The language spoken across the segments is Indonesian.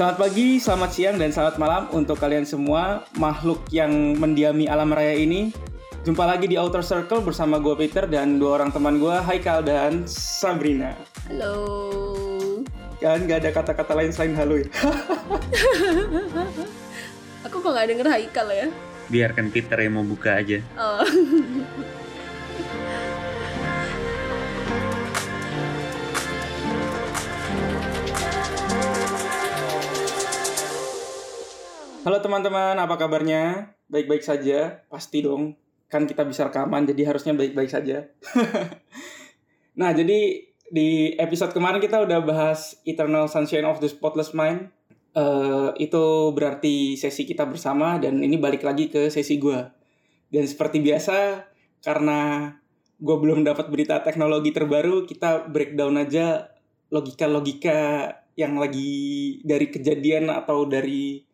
Selamat pagi, selamat siang, dan selamat malam untuk kalian semua makhluk yang mendiami alam raya ini. Jumpa lagi di Outer Circle bersama gue Peter dan dua orang teman gue, Haikal dan Sabrina. Halo. Kan gak ada kata-kata lain selain halo ya? Aku kok nggak denger Haikal ya? biarkan Peter yang mau buka aja. Oh. Halo teman-teman, apa kabarnya? Baik-baik saja? Pasti dong. Kan kita bisa rekaman, jadi harusnya baik-baik saja. nah, jadi di episode kemarin kita udah bahas Eternal Sunshine of the Spotless Mind. Eh, itu berarti sesi kita bersama dan ini balik lagi ke sesi gue. Dan seperti biasa, karena gue belum dapat berita teknologi terbaru, kita breakdown aja logika-logika yang lagi dari kejadian atau dari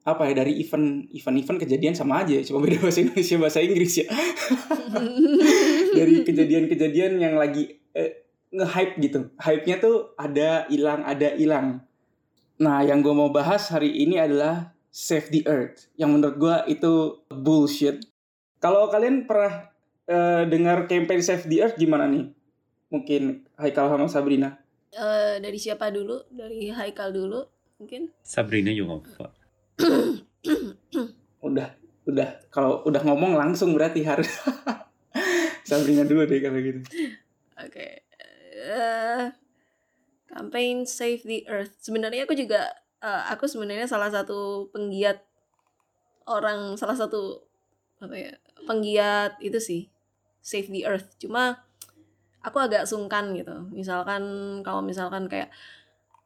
apa ya dari event event event kejadian sama aja cuma beda bahasa Indonesia bahasa Inggris ya. Dari kejadian-kejadian yang lagi eh, nge-hype gitu. Hype-nya tuh ada hilang ada hilang. Nah yang gue mau bahas hari ini adalah Save the Earth. Yang menurut gue itu bullshit. Kalau kalian pernah eh, dengar campaign Save the Earth gimana nih? Mungkin Haikal sama Sabrina. Eh, dari siapa dulu? Dari Haikal dulu mungkin? Sabrina juga apa. Udah udah kalau udah ngomong langsung berarti harus Sabrina dulu deh kalau gitu Oke. Eh, campaign Save the Earth. Sebenarnya aku juga eh, aku sebenarnya salah satu penggiat orang salah satu apa ya penggiat itu sih Save the Earth. Cuma aku agak sungkan gitu. Misalkan kalau misalkan kayak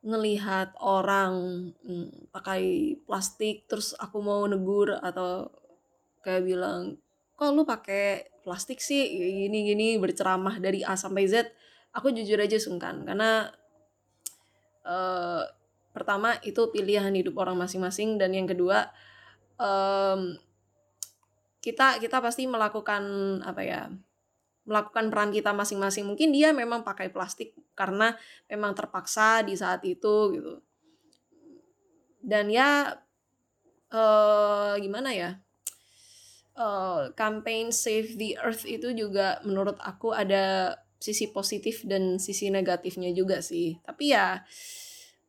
ngelihat orang mm, pakai plastik terus aku mau negur atau kayak bilang kok lu pakai plastik sih? Gini gini berceramah dari A sampai Z. Aku jujur aja sungkan karena eh pertama itu pilihan hidup orang masing-masing dan yang kedua em, kita kita pasti melakukan apa ya melakukan peran kita masing-masing. Mungkin dia memang pakai plastik karena memang terpaksa di saat itu gitu. Dan ya eh gimana ya? Eh campaign Save the Earth itu juga menurut aku ada sisi positif dan sisi negatifnya juga sih. Tapi ya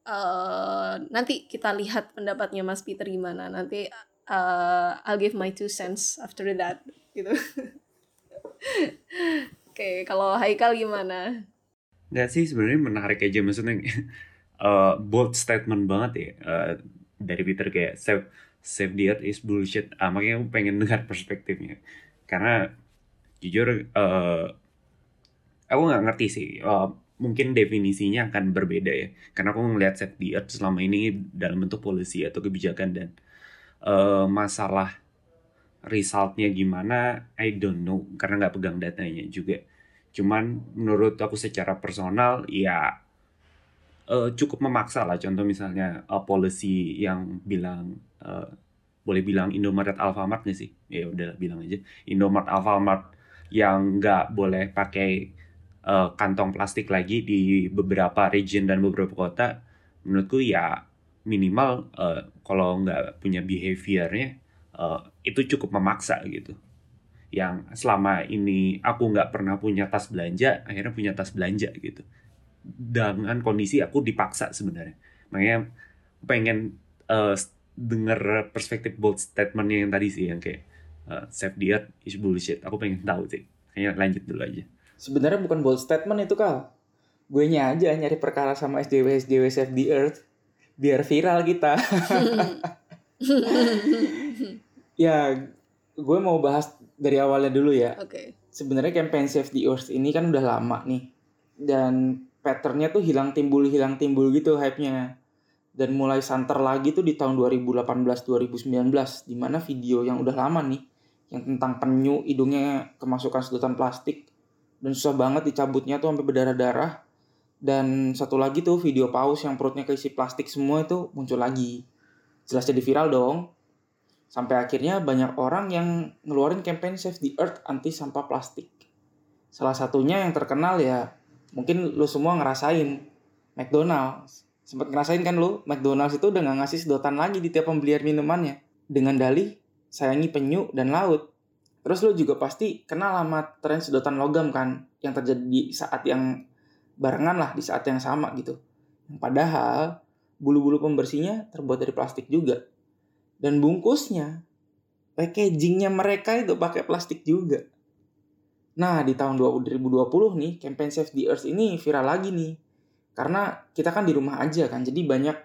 eh nanti kita lihat pendapatnya Mas Peter gimana. Nanti eh I'll give my two cents after that gitu Oke, kalau Haikal gimana? Nggak sih sebenarnya menarik aja maksudnya eh, bold statement banget ya eh, dari Peter kayak save save the earth is bullshit. Ah, makanya aku pengen dengar perspektifnya karena jujur eh, aku nggak ngerti sih. Eh, mungkin definisinya akan berbeda ya karena aku ngelihat save the earth selama ini dalam bentuk polisi atau kebijakan dan eh, masalah resultnya gimana I don't know karena nggak pegang datanya juga. Cuman menurut aku secara personal ya eh, cukup memaksa lah. Contoh misalnya eh, policy yang bilang eh, boleh bilang Indomaret Alfamart nggak sih. Ya udah bilang aja. Indomaret Alfamart yang nggak boleh pakai eh, kantong plastik lagi di beberapa region dan beberapa kota menurutku ya minimal eh, kalau nggak punya behaviornya eh, itu cukup memaksa gitu. Yang selama ini aku nggak pernah punya tas belanja, akhirnya punya tas belanja gitu. Dengan kondisi aku dipaksa sebenarnya. Makanya pengen eh, denger perspektif bold statementnya yang tadi sih yang kayak eh, save the earth is bullshit. Aku pengen tahu sih. Kayaknya lanjut dulu aja. sebenarnya bukan bold statement itu kal gue nya aja nyari perkara sama SJW SJW Save the Earth biar viral kita ya gue mau bahas dari awalnya dulu ya. Oke. sebenarnya campaign Save the Earth ini kan udah lama nih. Dan patternnya tuh hilang timbul hilang timbul gitu hype-nya. Dan mulai santer lagi tuh di tahun 2018-2019 di mana video yang udah lama nih yang tentang penyu hidungnya kemasukan sedotan plastik dan susah banget dicabutnya tuh sampai berdarah-darah. Dan satu lagi tuh video paus yang perutnya keisi plastik semua itu muncul lagi. Jelas jadi viral dong sampai akhirnya banyak orang yang ngeluarin campaign Save the Earth anti sampah plastik salah satunya yang terkenal ya mungkin lu semua ngerasain McDonald's Sempat ngerasain kan lo, McDonald's itu udah nggak ngasih sedotan lagi di tiap pembelian minumannya. Dengan dalih, sayangi penyu dan laut. Terus lo juga pasti kenal sama tren sedotan logam kan, yang terjadi di saat yang barengan lah, di saat yang sama gitu. Padahal, bulu-bulu pembersihnya terbuat dari plastik juga. Dan bungkusnya, packagingnya mereka itu pakai plastik juga. Nah, di tahun 2020 nih, campaign Save the Earth ini viral lagi nih. Karena kita kan di rumah aja kan, jadi banyak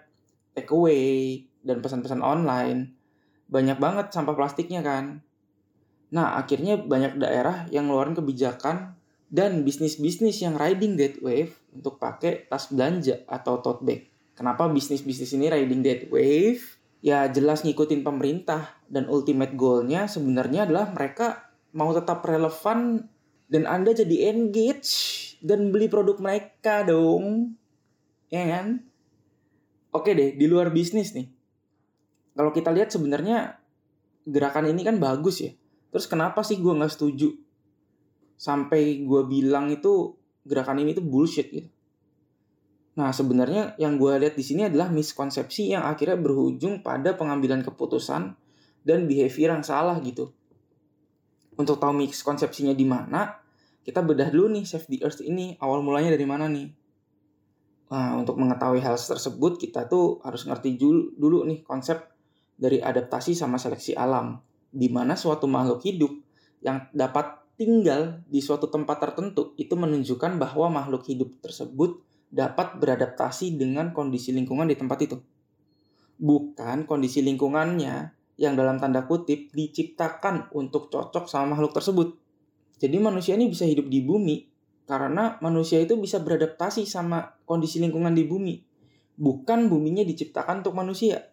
takeaway dan pesan-pesan online. Banyak banget sampah plastiknya kan. Nah, akhirnya banyak daerah yang ngeluarin kebijakan dan bisnis-bisnis yang riding that wave untuk pakai tas belanja atau tote bag. Kenapa bisnis-bisnis ini riding that wave? Ya jelas ngikutin pemerintah dan ultimate goalnya sebenarnya adalah mereka mau tetap relevan dan Anda jadi engage dan beli produk mereka dong. Ya kan? Oke deh, di luar bisnis nih. Kalau kita lihat sebenarnya gerakan ini kan bagus ya. Terus kenapa sih gue nggak setuju? Sampai gue bilang itu gerakan ini tuh bullshit gitu. Nah sebenarnya yang gue lihat di sini adalah miskonsepsi yang akhirnya berujung pada pengambilan keputusan dan behavior yang salah gitu. Untuk tahu miskonsepsinya di mana, kita bedah dulu nih Save the Earth ini awal mulanya dari mana nih. Nah, untuk mengetahui hal tersebut kita tuh harus ngerti dulu, nih konsep dari adaptasi sama seleksi alam di mana suatu makhluk hidup yang dapat tinggal di suatu tempat tertentu itu menunjukkan bahwa makhluk hidup tersebut dapat beradaptasi dengan kondisi lingkungan di tempat itu. Bukan kondisi lingkungannya yang dalam tanda kutip diciptakan untuk cocok sama makhluk tersebut. Jadi manusia ini bisa hidup di bumi karena manusia itu bisa beradaptasi sama kondisi lingkungan di bumi. Bukan buminya diciptakan untuk manusia.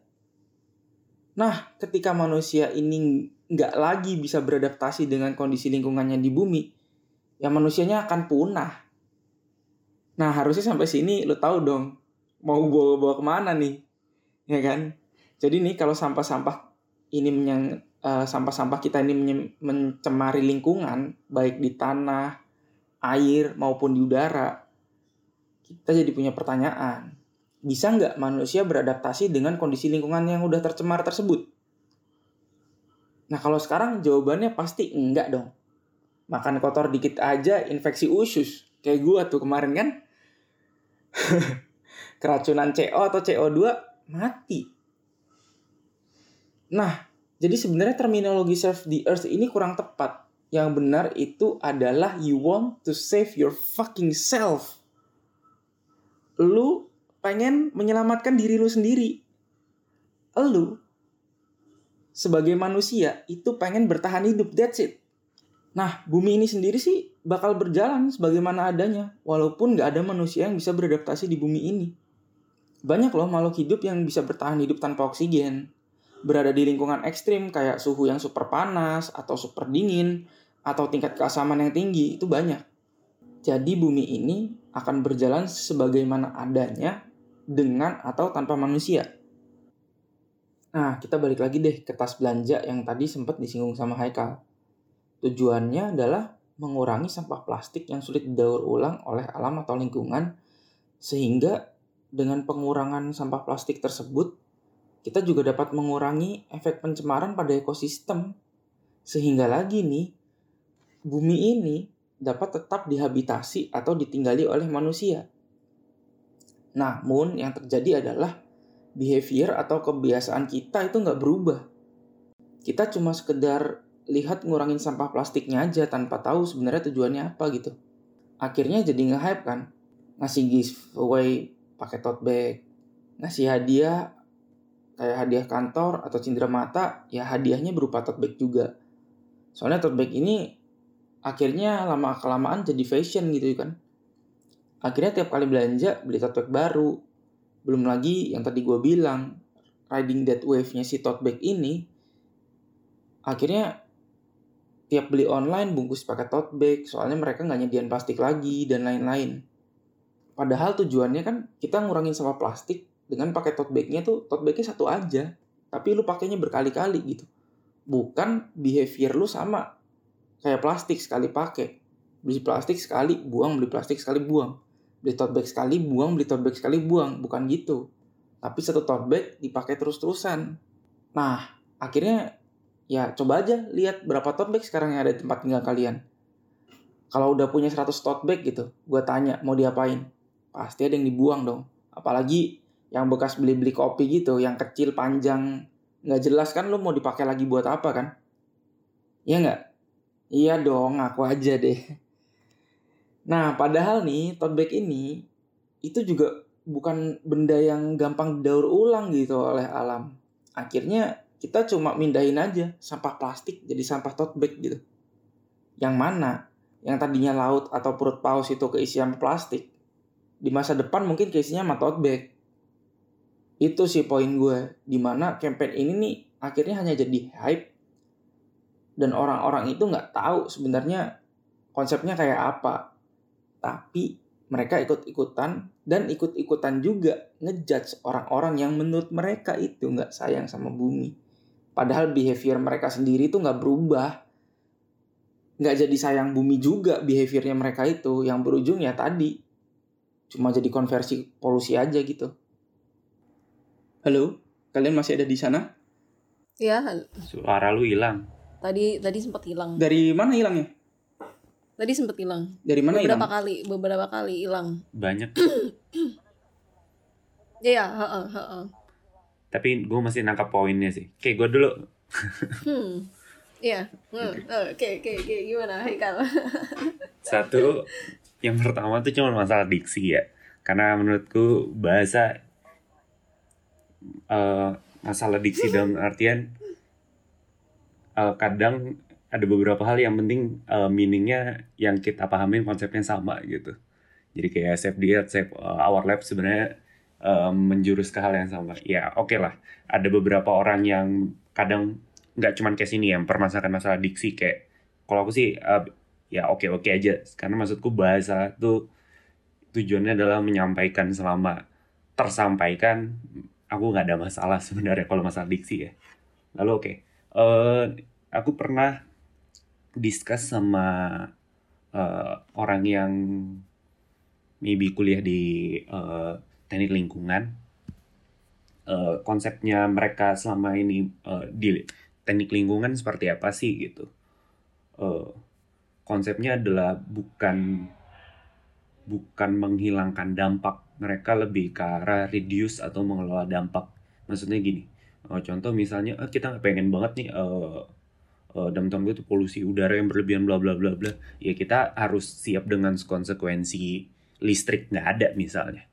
Nah, ketika manusia ini nggak lagi bisa beradaptasi dengan kondisi lingkungannya di bumi, ya manusianya akan punah. Nah, harusnya sampai sini lo tahu dong, mau bawa-bawa ke mana nih, ya kan? Jadi nih kalau sampah-sampah ini menyang uh, sampah-sampah kita ini mencemari lingkungan, baik di tanah, air maupun di udara, kita jadi punya pertanyaan bisa nggak manusia beradaptasi dengan kondisi lingkungan yang udah tercemar tersebut? Nah kalau sekarang jawabannya pasti enggak dong. Makan kotor dikit aja infeksi usus. Kayak gua tuh kemarin kan. Keracunan CO atau CO2 mati. Nah, jadi sebenarnya terminologi save the earth ini kurang tepat. Yang benar itu adalah you want to save your fucking self. Lu pengen menyelamatkan diri lu sendiri. Lu sebagai manusia itu pengen bertahan hidup, that's it. Nah, bumi ini sendiri sih bakal berjalan sebagaimana adanya, walaupun nggak ada manusia yang bisa beradaptasi di bumi ini. Banyak loh makhluk hidup yang bisa bertahan hidup tanpa oksigen, berada di lingkungan ekstrim kayak suhu yang super panas atau super dingin, atau tingkat keasaman yang tinggi, itu banyak. Jadi bumi ini akan berjalan sebagaimana adanya dengan atau tanpa manusia. Nah, kita balik lagi deh ke tas belanja yang tadi sempat disinggung sama Haikal. Tujuannya adalah mengurangi sampah plastik yang sulit didaur ulang oleh alam atau lingkungan, sehingga dengan pengurangan sampah plastik tersebut, kita juga dapat mengurangi efek pencemaran pada ekosistem. Sehingga lagi nih, bumi ini dapat tetap dihabitasi atau ditinggali oleh manusia. Namun yang terjadi adalah behavior atau kebiasaan kita itu nggak berubah. Kita cuma sekedar lihat ngurangin sampah plastiknya aja tanpa tahu sebenarnya tujuannya apa gitu. Akhirnya jadi nge-hype kan. Ngasih giveaway pakai tote bag. Ngasih hadiah kayak hadiah kantor atau cindera mata, ya hadiahnya berupa tote bag juga. Soalnya tote bag ini akhirnya lama kelamaan jadi fashion gitu kan akhirnya tiap kali belanja beli tote bag baru belum lagi yang tadi gue bilang riding that wave-nya si tote bag ini akhirnya tiap beli online bungkus pakai tote bag soalnya mereka nggak nyediain plastik lagi dan lain-lain. Padahal tujuannya kan kita ngurangin sampah plastik dengan pakai tote bagnya tuh tote bagnya satu aja tapi lu pakainya berkali-kali gitu. Bukan behavior lu sama kayak plastik sekali pakai. Beli plastik sekali buang. Beli plastik sekali buang. Beli tote bag sekali buang. Beli tote bag sekali buang. Bukan gitu. Tapi satu tote bag dipakai terus-terusan. Nah akhirnya ya coba aja lihat berapa tote bag sekarang yang ada di tempat tinggal kalian. Kalau udah punya 100 tote bag gitu gue tanya mau diapain? Pasti ada yang dibuang dong. Apalagi yang bekas beli-beli kopi gitu yang kecil panjang nggak jelas kan lo mau dipakai lagi buat apa kan? Iya nggak? Iya dong aku aja deh. Nah padahal nih tote bag ini itu juga bukan benda yang gampang daur ulang gitu oleh alam. Akhirnya kita cuma mindahin aja sampah plastik jadi sampah tote bag gitu. Yang mana? Yang tadinya laut atau perut paus itu keisian plastik di masa depan mungkin keisinya sama tote bag. Itu sih poin gue di mana campaign ini nih akhirnya hanya jadi hype. Dan orang-orang itu nggak tahu sebenarnya konsepnya kayak apa. Tapi mereka ikut-ikutan dan ikut-ikutan juga ngejudge orang-orang yang menurut mereka itu nggak sayang sama bumi padahal behavior mereka sendiri itu nggak berubah nggak jadi sayang bumi juga behaviornya mereka itu yang berujung ya tadi cuma jadi konversi polusi aja gitu Halo, kalian masih ada di sana? Ya, Suara lu hilang. tadi tadi sempat hilang. Dari mana hilangnya? Tadi sempat hilang. Dari mana beberapa hilang? kali, beberapa kali hilang. Banyak. Iya, heeh, heeh. Tapi gue masih nangkap poinnya sih. Kayak gue dulu. Hmm. Iya. Hmm. Oke, oke, oke. Gimana, Haikal? Satu, yang pertama tuh cuma masalah diksi ya. Karena menurutku bahasa eh, masalah diksi dalam artian eh, kadang ada beberapa hal yang penting eh, meaningnya yang kita pahamin konsepnya sama gitu. Jadi kayak save diet, save eh, our lab sebenarnya eh, menjurus ke hal yang sama. Ya oke lah, ada beberapa orang yang kadang nggak cuman kayak sini yang permasalahan masalah diksi kayak kalau aku sih eh, ya oke oke aja. Karena maksudku bahasa tuh tujuannya adalah menyampaikan selama tersampaikan aku nggak ada masalah sebenarnya kalau masalah diksi ya. Lalu oke Eh, aku pernah discuss sama eh, orang yang maybe kuliah di eh, teknik lingkungan Eh, konsepnya mereka selama ini eh, di teknik lingkungan seperti apa sih gitu. Eh, konsepnya adalah bukan bukan menghilangkan dampak mereka lebih ke arah reduce atau mengelola dampak. Maksudnya gini eh, contoh misalnya eh, kita pengen banget nih eh eh, dalam itu polusi udara yang berlebihan bla bla bla bla. Ya kita harus siap dengan konsekuensi listrik nggak ada misalnya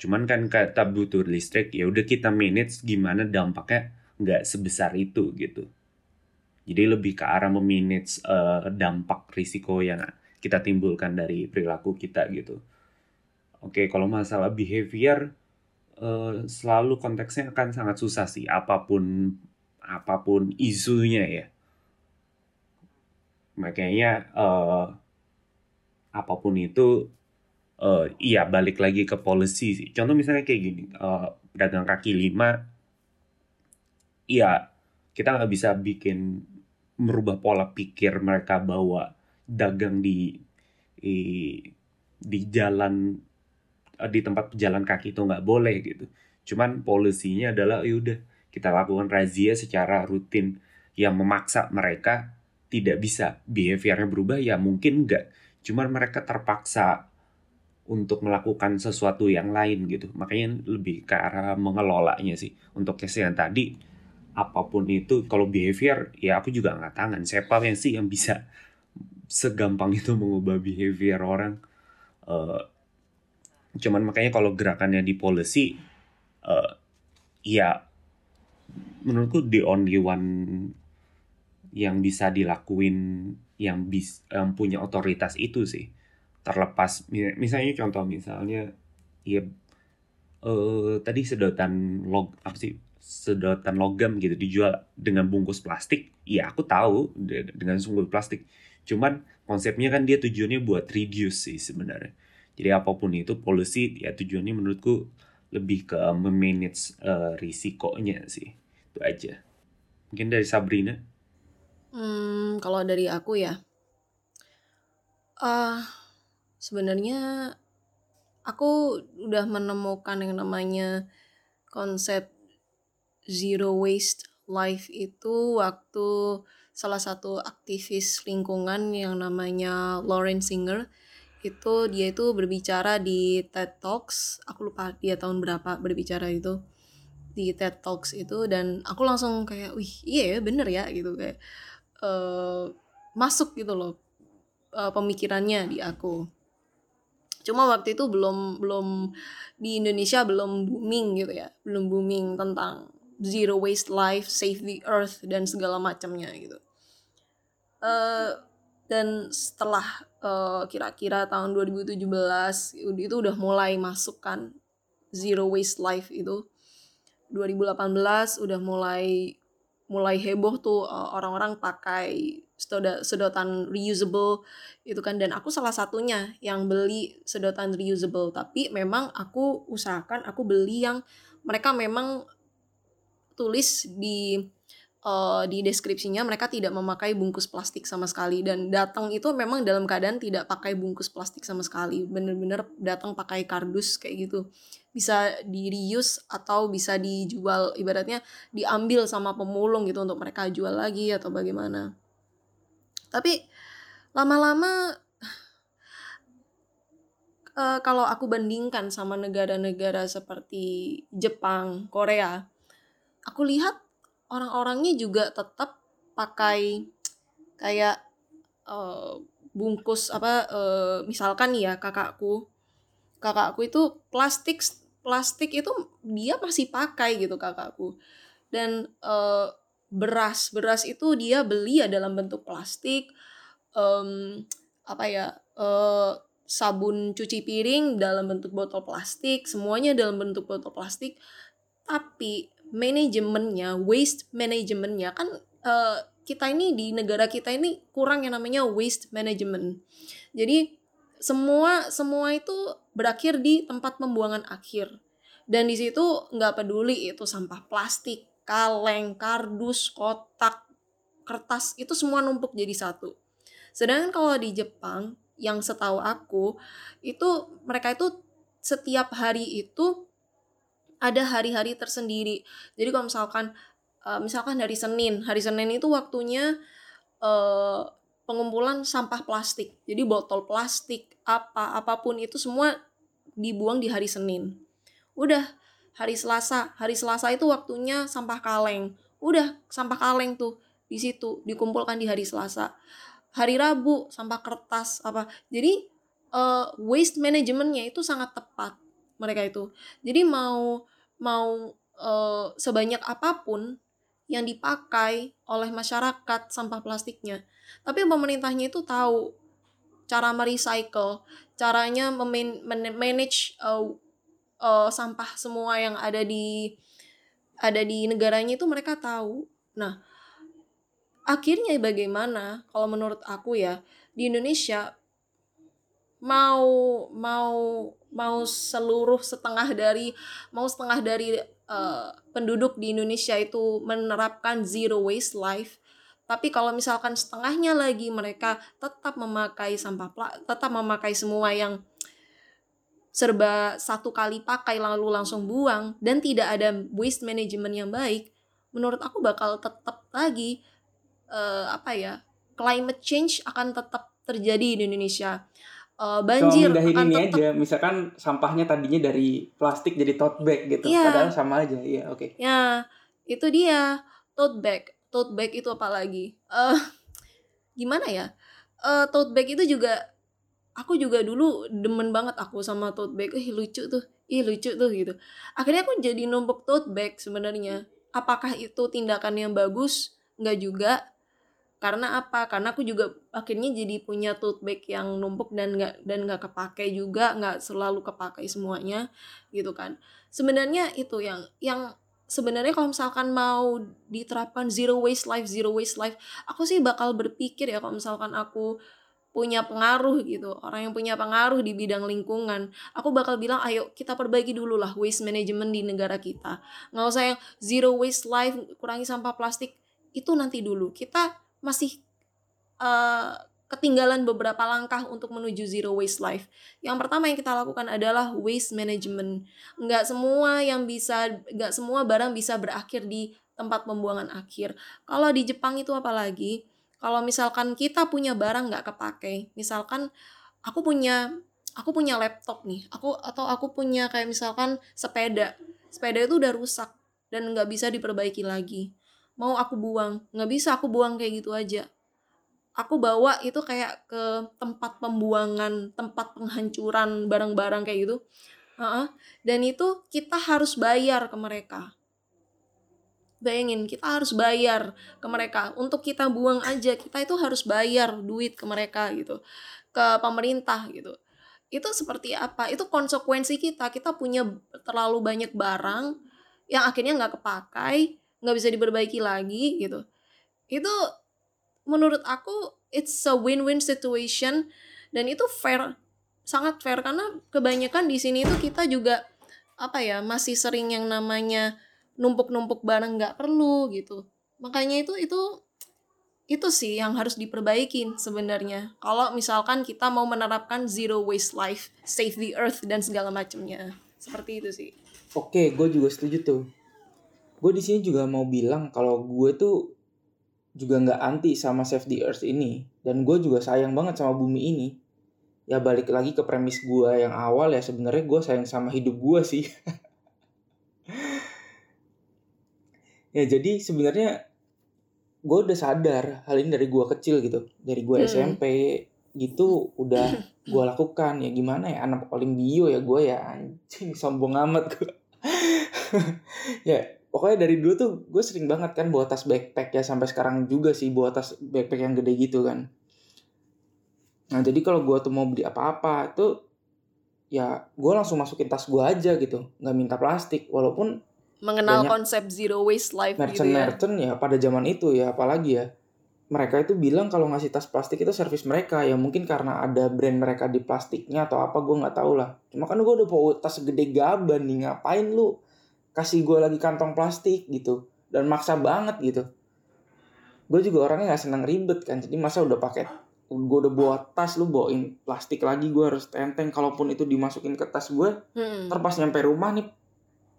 cuman kan kata butuh listrik ya udah kita manage gimana dampaknya nggak sebesar itu gitu jadi lebih ke arah memanage eh, dampak risiko yang kita timbulkan dari perilaku kita gitu. Oke, kalau masalah behavior eh, selalu konteksnya akan sangat susah sih apa pun apa pun isunya ya. Makanya eh, apa pun itu eh, iya balik lagi ke policy sih. Contoh misalnya kayak gini, eh, pedagang kaki lima, iya kita nggak bisa bikin merubah pola pikir mereka bahwa dagang di di, di jalan eh, di tempat pejalan kaki itu nggak boleh gitu. Cuman polisinya adalah yaudah kita lakukan razia secara rutin yang memaksa mereka tidak bisa behaviornya berubah ya mungkin nggak. Cuman mereka terpaksa untuk melakukan sesuatu yang lain gitu. Makanya lebih ke arah mengelolanya sih. Untuk case yang tadi apa pun itu kalau behavior ya aku juga nggak tangan. Siapa yang sih yang bisa segampang itu mengubah behavior orang. Eh, cuman makanya kalau gerakannya di policy, eh, ya menurutku the only one yang bisa dilakuin yang bis, yang punya otoritas itu sih. Terlepas. Mi- misalnya contoh misalnya ya eh tadi sedotan log apa sih sedotan logam gitu dijual dengan bungkus plastik. Ya aku tahu de- dengan bungkus plastik. Cuman konsepnya kan dia tujuannya buat reduce sih sebenarnya. Jadi apa pun itu policy ya tujuannya menurutku lebih ke memanage eh, risikonya sih. Itu aja. Mungkin dari Sabrina? Hmm, kalau dari aku ya, ah sebenarnya aku udah menemukan yang namanya konsep zero waste life itu waktu salah satu aktivis lingkungan yang namanya Lauren Singer. Itu dia itu berbicara di TED Talks aku lupa dia tahun berapa berbicara itu di TED Talks itu. Dan aku langsung kayak wih iya ya bener ya gitu kayak uh, masuk gitu loh uh, pemikirannya di aku cuma waktu itu belum belum di Indonesia belum booming gitu ya belum booming tentang zero waste life save the earth dan segala macamnya gitu. Uh, dan setelah uh, kira-kira tahun 2017 itu udah mulai masuk kan zero waste life itu. 2018 udah mulai mulai heboh tuh uh, orang-orang pakai sedot sedotan reusable itu kan. Dan aku salah satunya yang beli sedotan reusable. Tapi memang aku usahakan aku beli yang mereka memang tulis di uh, di deskripsinya mereka tidak memakai bungkus plastik sama sekali. Dan datang itu memang dalam keadaan tidak pakai bungkus plastik sama sekali. Bener-bener datang pakai kardus kayak gitu bisa di reuse atau bisa dijual ibaratnya diambil sama pemulung gitu untuk mereka jual lagi atau bagaimana. Tapi lama-lama uh, kalau aku bandingkan sama negara-negara seperti Jepang, Korea, aku lihat orang-orangnya juga tetap pakai kayak uh, bungkus apa uh, misalkan ya kakakku. Kakakku itu plastik plastik itu dia masih pakai gitu kakakku dan uh, beras beras itu dia beli ya dalam bentuk plastik um, apa ya uh, sabun cuci piring dalam bentuk botol plastik semuanya dalam bentuk botol plastik tapi manajemennya, waste manajemennya kan uh, kita ini di negara kita ini kurang yang namanya waste management. Jadi semua semua itu berakhir di tempat pembuangan akhir. Dan di situ nggak peduli itu sampah plastik, kaleng, kardus, kotak, kertas itu semua numpuk jadi satu. Sedangkan kalau di Jepang yang setahu aku itu mereka itu setiap hari itu ada hari-hari tersendiri. Jadi kalau misalkan uh, misalkan hari Senin, hari Senin itu waktunya uh, pengumpulan sampah plastik. Jadi botol plastik, apa apa pun itu semua dibuang di hari Senin. Udah hari Selasa, hari Selasa itu waktunya sampah kaleng. Udah sampah kaleng tuh di situ dikumpulkan di hari Selasa. Hari Rabu sampah kertas apa. Jadi uh, waste manajemennya itu sangat tepat mereka itu. Jadi mau mau uh, sebanyak apa pun yang dipakai oleh masyarakat sampah plastiknya. Tapi pemerintahnya itu tahu cara merecycle, caranya manage uh, uh, sampah semua yang ada di ada di negaranya itu mereka tahu. Nah, akhirnya bagaimana kalau menurut aku ya di Indonesia mau mau mau seluruh setengah dari mau setengah dari uh, penduduk di Indonesia itu menerapkan zero waste life tapi kalau misalkan setengahnya lagi mereka tetap memakai sampah tetap memakai semua yang serba satu kali pakai lalu langsung buang dan tidak ada waste management yang baik menurut aku bakal tetap lagi uh, apa ya climate change akan tetap terjadi di Indonesia uh, banjir Cuma akan ini tetap... aja misalkan sampahnya tadinya dari plastik jadi tote bag gitu yeah. padahal sama aja iya oke okay. ya itu dia tote bag tote bag itu apa lagi uh, gimana ya uh, tote bag itu juga aku juga dulu demen banget aku sama tote bag. Ih lucu tuh. Ih lucu tuh gitu. Akhirnya aku jadi numpuk tote bag sebenarnya. Apakah itu tindakan yang bagus? Nggak juga. Karena apa? Karena aku juga akhirnya jadi punya tote bag yang numpuk dan nggak dan nggak kepake juga. Nggak selalu kepake semuanya gitu kan. Sebenarnya itu yang yang sebenarnya kalau misalkan mau diterapkan zero waste life zero waste life aku sih bakal berpikir ya kalau misalkan aku punya pengaruh gitu orang yang punya pengaruh di bidang lingkungan aku bakal bilang ayo kita perbaiki dulu lah waste management di negara kita nggak usah yang zero waste life kurangi sampah plastik itu nanti dulu kita masih uh, ketinggalan beberapa langkah untuk menuju zero waste life. Yang pertama yang kita lakukan adalah waste management. Nggak semua yang bisa, nggak semua barang bisa berakhir di tempat pembuangan akhir. Kalau di Jepang itu apalagi, kalau misalkan kita punya barang nggak kepake, misalkan aku punya aku punya laptop nih, aku atau aku punya kayak misalkan sepeda, sepeda itu udah rusak dan nggak bisa diperbaiki lagi. Mau aku buang, nggak bisa aku buang kayak gitu aja aku bawa itu kayak ke tempat pembuangan, tempat penghancuran barang-barang kayak gitu. Uh-uh. Dan itu kita harus bayar ke mereka. Bayangin, kita harus bayar ke mereka. Untuk kita buang aja, kita itu harus bayar duit ke mereka gitu. Ke pemerintah gitu. Itu seperti apa? Itu konsekuensi kita. Kita punya terlalu banyak barang yang akhirnya nggak kepakai, nggak bisa diperbaiki lagi gitu. Itu menurut aku it's a win-win situation dan itu fair sangat fair karena kebanyakan di sini itu kita juga apa ya masih sering yang namanya numpuk-numpuk barang nggak perlu gitu. Makanya itu itu itu sih yang harus diperbaikin sebenarnya. Kalau misalkan kita mau menerapkan zero waste life save the earth dan segala macamnya. Seperti itu sih. Oke gue juga setuju tuh. Gue di sini juga mau bilang kalau gue tuh juga nggak anti sama Save the Earth ini. Dan gue juga sayang banget sama bumi ini. Ya balik lagi ke premis gue yang awal ya sebenarnya gue sayang sama hidup gue sih ya jadi sebenarnya gue udah sadar hal ini dari gue kecil gitu dari gue hmm. SMP gitu udah gue lakukan. Ya gimana ya anak olimpio ya gue ya anjing sombong amat gue ya pokoknya dari dulu tuh gue sering banget kan bawa tas backpack ya sampai sekarang juga sih bawa tas backpack yang gede gitu kan. Nah jadi kalau gue tuh mau beli apa-apa tuh ya gue langsung masukin tas gue aja gitu nggak minta plastik. Walaupun mengenal konsep zero waste life merchant gitu ya. merchant ya pada zaman itu ya apalagi ya. Mereka itu bilang kalau ngasih tas plastik itu servis mereka ya mungkin karena ada brand mereka di plastiknya atau apa gue nggak tahu lah. Cuma kan gue udah bawa tas gede gaban nih ngapain lu kasih gue lagi kantong plastik gitu. Dan maksa banget gitu. Gue juga orangnya nggak seneng ribet kan jadi masa udah pakai gue udah bawa tas lu bawain plastik lagi gue harus tenteng. Kalaupun itu dimasukin ke tas gue hmm. terpas nyampe rumah nih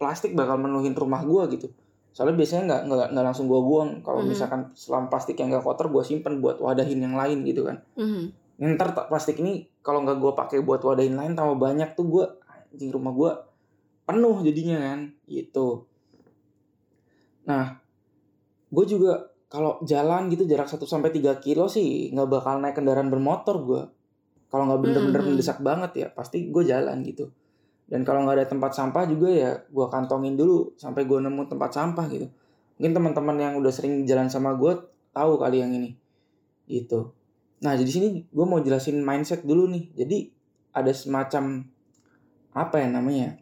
plastik bakal menuhin rumah gue gitu soalnya biasanya nggak nggak nggak langsung gue buang kalau hmm. misalkan selam plastik yang gak kotor gue simpen buat wadahin yang lain gitu kan hmm. ntar plastik ini kalau nggak gue pakai buat wadahin lain tambah banyak tuh gue di rumah gue penuh jadinya kan gitu nah gue juga kalau jalan gitu jarak 1 sampai tiga kilo sih nggak bakal naik kendaraan bermotor gue kalau nggak bener-bener hmm. mendesak banget ya pasti gue jalan gitu dan kalau nggak ada tempat sampah juga ya gue kantongin dulu sampai gue nemu tempat sampah gitu. Mungkin teman-teman yang udah sering jalan sama gue tahu kali yang ini. Gitu. Nah jadi sini gue mau jelasin mindset dulu nih. Jadi ada semacam apa ya namanya?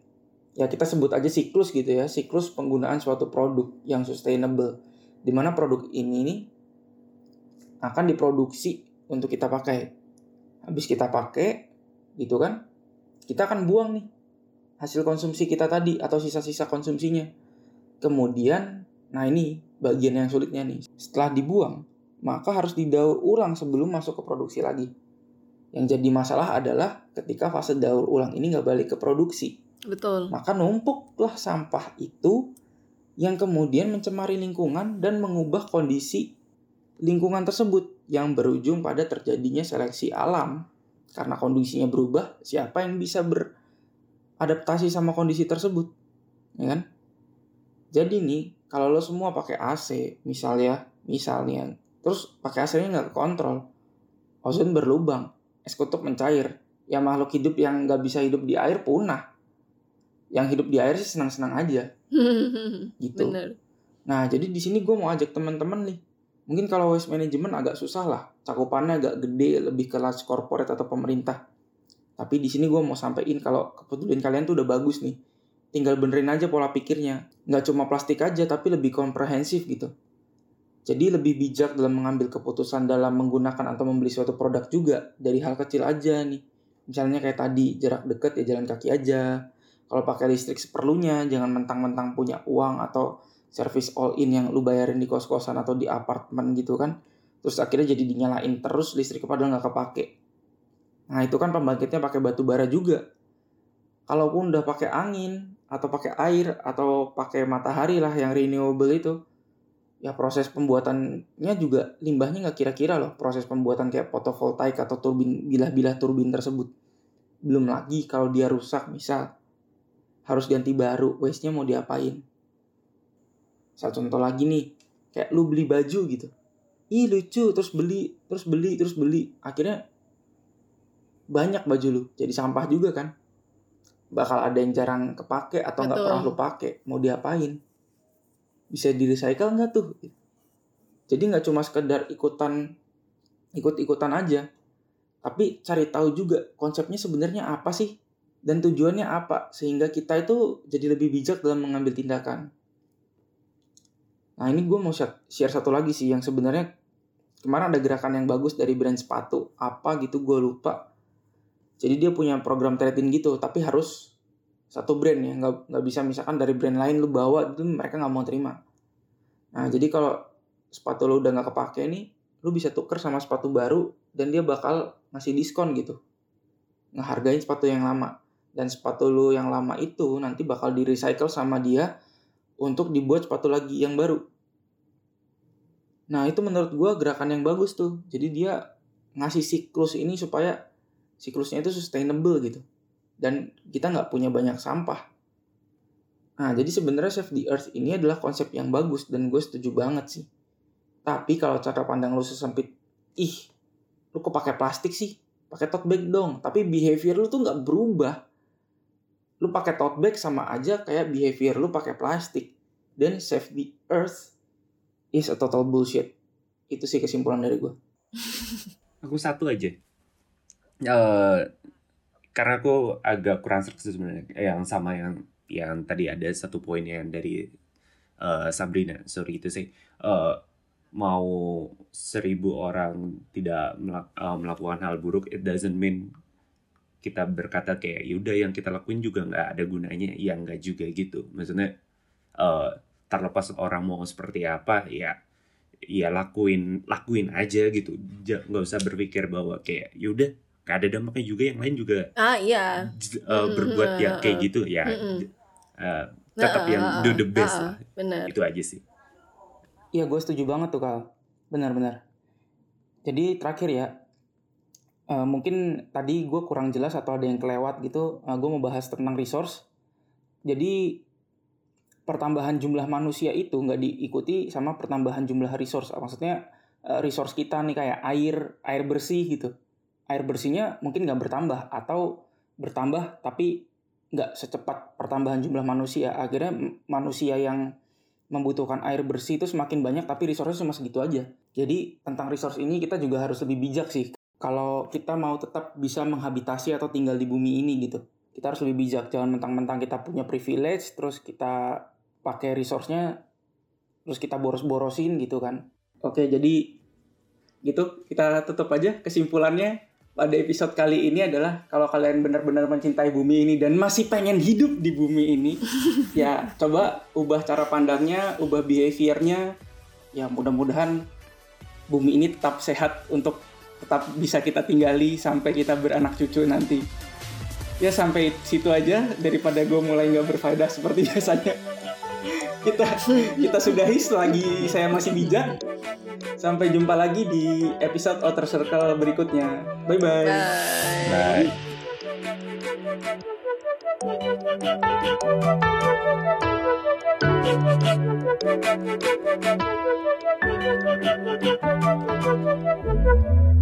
Ya kita sebut aja siklus gitu ya. Siklus penggunaan suatu produk yang sustainable. Di mana produk ini nih akan diproduksi untuk kita pakai. Habis kita pakai gitu kan kita akan buang nih hasil konsumsi kita tadi atau sisa-sisa konsumsinya kemudian nah ini bagian yang sulitnya nih setelah dibuang maka harus didaur ulang sebelum masuk ke produksi lagi yang jadi masalah adalah ketika fase daur ulang ini nggak balik ke produksi Betul. Maka numpuklah sampah itu yang kemudian mencemari lingkungan dan mengubah kondisi lingkungan tersebut yang berujung pada terjadinya seleksi alam. Karena kondisinya berubah, siapa yang bisa beradaptasi sama kondisi tersebut? Ya kan? Jadi nih, kalau lo semua pakai AC, misalnya, misalnya, terus pakai AC-nya nggak kontrol, ozon berlubang, es kutub mencair, ya makhluk hidup yang nggak bisa hidup di air punah yang hidup di air sih senang-senang aja gitu Bener. nah jadi di sini gue mau ajak teman-teman nih mungkin kalau waste management agak susah lah cakupannya agak gede lebih ke large corporate atau pemerintah tapi di sini gue mau sampaikan kalau kepedulian kalian tuh udah bagus nih. Tinggal benerin aja pola pikirnya. Nggak cuma plastik aja tapi lebih komprehensif gitu. Jadi lebih bijak dalam mengambil keputusan dalam menggunakan atau membeli suatu produk juga dari hal kecil aja nih. Misalnya kayak tadi jarak deket ya jalan kaki aja. Kalau pakai listrik seperlunya jangan mentang-mentang punya uang atau service all in yang lu bayarin di kos-kosan atau di apartemen gitu kan. Terus akhirnya jadi dinyalain terus listrik padahal nggak kepake nah itu kan pembangkitnya pakai batu bara juga. Kalaupun udah pakai angin atau pakai air atau pakai matahari lah yang renewable itu ya proses pembuatannya juga limbahnya nggak kira-kira loh. Proses pembuatan kayak fotovoltaik atau turbin bilah-bilah turbin tersebut. Belum lagi kalau dia rusak misal harus ganti baru waste-nya mau diapain? Satu contoh lagi nih kayak lu beli baju gitu. Ih lucu terus beli terus beli terus beli. Akhirnya banyak baju lu jadi sampah juga kan. Bakal ada yang jarang kepake atau nggak pernah lu pake mau diapain? Bisa di recycle nggak tuh? Jadi nggak cuma sekedar ikutan ikut-ikutan aja. Tapi cari tahu juga konsepnya sebenarnya apa sih? Dan tujuannya apa? Sehingga kita itu jadi lebih bijak dalam mengambil tindakan. Nah ini gue mau share share satu lagi sih yang sebenarnya kemarin ada gerakan yang bagus dari brand sepatu. Apa gitu gue lupa jadi dia punya program trade-in gitu tapi harus satu brand ya nggak nggak bisa misalkan dari brand lain lu bawa itu mereka nggak mau terima. Nah jadi kalau sepatu lu udah nggak kepake nih lu bisa tuker sama sepatu baru dan dia bakal ngasih diskon gitu. Ngehargain sepatu yang lama. Dan sepatu lu yang lama itu nanti bakal di recycle sama dia untuk dibuat sepatu lagi yang baru. Nah itu menurut gua gerakan yang bagus tuh. Jadi dia ngasih siklus ini supaya siklusnya itu sustainable gitu. Dan kita nggak punya banyak sampah. Nah jadi sebenarnya save the earth ini adalah konsep yang bagus dan gue setuju banget sih. Tapi kalau cara pandang lu sesempit ih lu kok pakai plastik sih? Pakai tote bag dong. Tapi behavior lu tuh nggak berubah. Lu pakai tote bag sama aja kayak behavior lu pakai plastik. Dan save the earth is a total bullshit. Itu sih kesimpulan dari gue. Aku satu aja. Eh karena aku agak kurang sih sebenarnya. Yang sama yang yang tadi ada satu poin yang dari eh, Sabrina. Sorry itu sih. Eh, mau seribu orang tidak melak- eh, melakukan hal buruk it doesn't mean kita berkata kayak yaudah yang kita lakuin juga nggak ada gunanya. Ya nggak juga gitu. Maksudnya eh, terlepas orang mau seperti apa ya ya lakuin lakuin aja gitu. Nggak usah berpikir bahwa kayak yaudah gak ada dampaknya juga yang lain juga ah iya. j- uh, Mm, berbuat uh, ya kayak uh, gitu ya. mm-mm. j- uh, tetap Nah, yang do the best ah, lah. Bener. Itu aja sih. Iya gue setuju banget tuh Kal. Benar-benar Jadi terakhir ya eh, Mungkin tadi gue kurang jelas atau ada yang kelewat gitu gue mau bahas tentang resource. Jadi Pertambahan jumlah manusia itu nggak diikuti sama pertambahan jumlah resource. Maksudnya eh, resource kita nih kayak air Air bersih gitu Air bersihnya mungkin nggak bertambah Atau bertambah tapi nggak secepat pertambahan jumlah manusia Akhirnya manusia yang membutuhkan air bersih itu semakin banyak tapi resource cuma segitu aja. Jadi tentang resource ini kita juga harus lebih bijak sih. Kalau kita mau tetap bisa menghabitasi atau tinggal di bumi ini gitu. Kita harus lebih bijak. Jangan mentang-mentang kita punya privilege terus kita pakai resource-nya terus kita boros-borosin gitu kan. Oke, jadi gitu kita tutup aja kesimpulannya pada episode kali ini adalah kalau kalian benar-benar mencintai bumi ini dan masih pengen hidup di bumi ini ya coba ubah cara pandangnya, ubah behaviornya. Ya mudah-mudahan bumi ini tetap sehat untuk tetap bisa kita tinggali sampai kita beranak cucu nanti. Ya sampai situ aja daripada gue mulai nggak berfaedah seperti biasanya. Kita kita sudahi selagi saya masih bijak. Sampai jumpa lagi di episode Outer Circle berikutnya. Bye bye. bye Bye.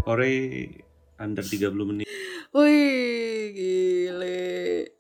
Ore under 30 menit Wih, gile.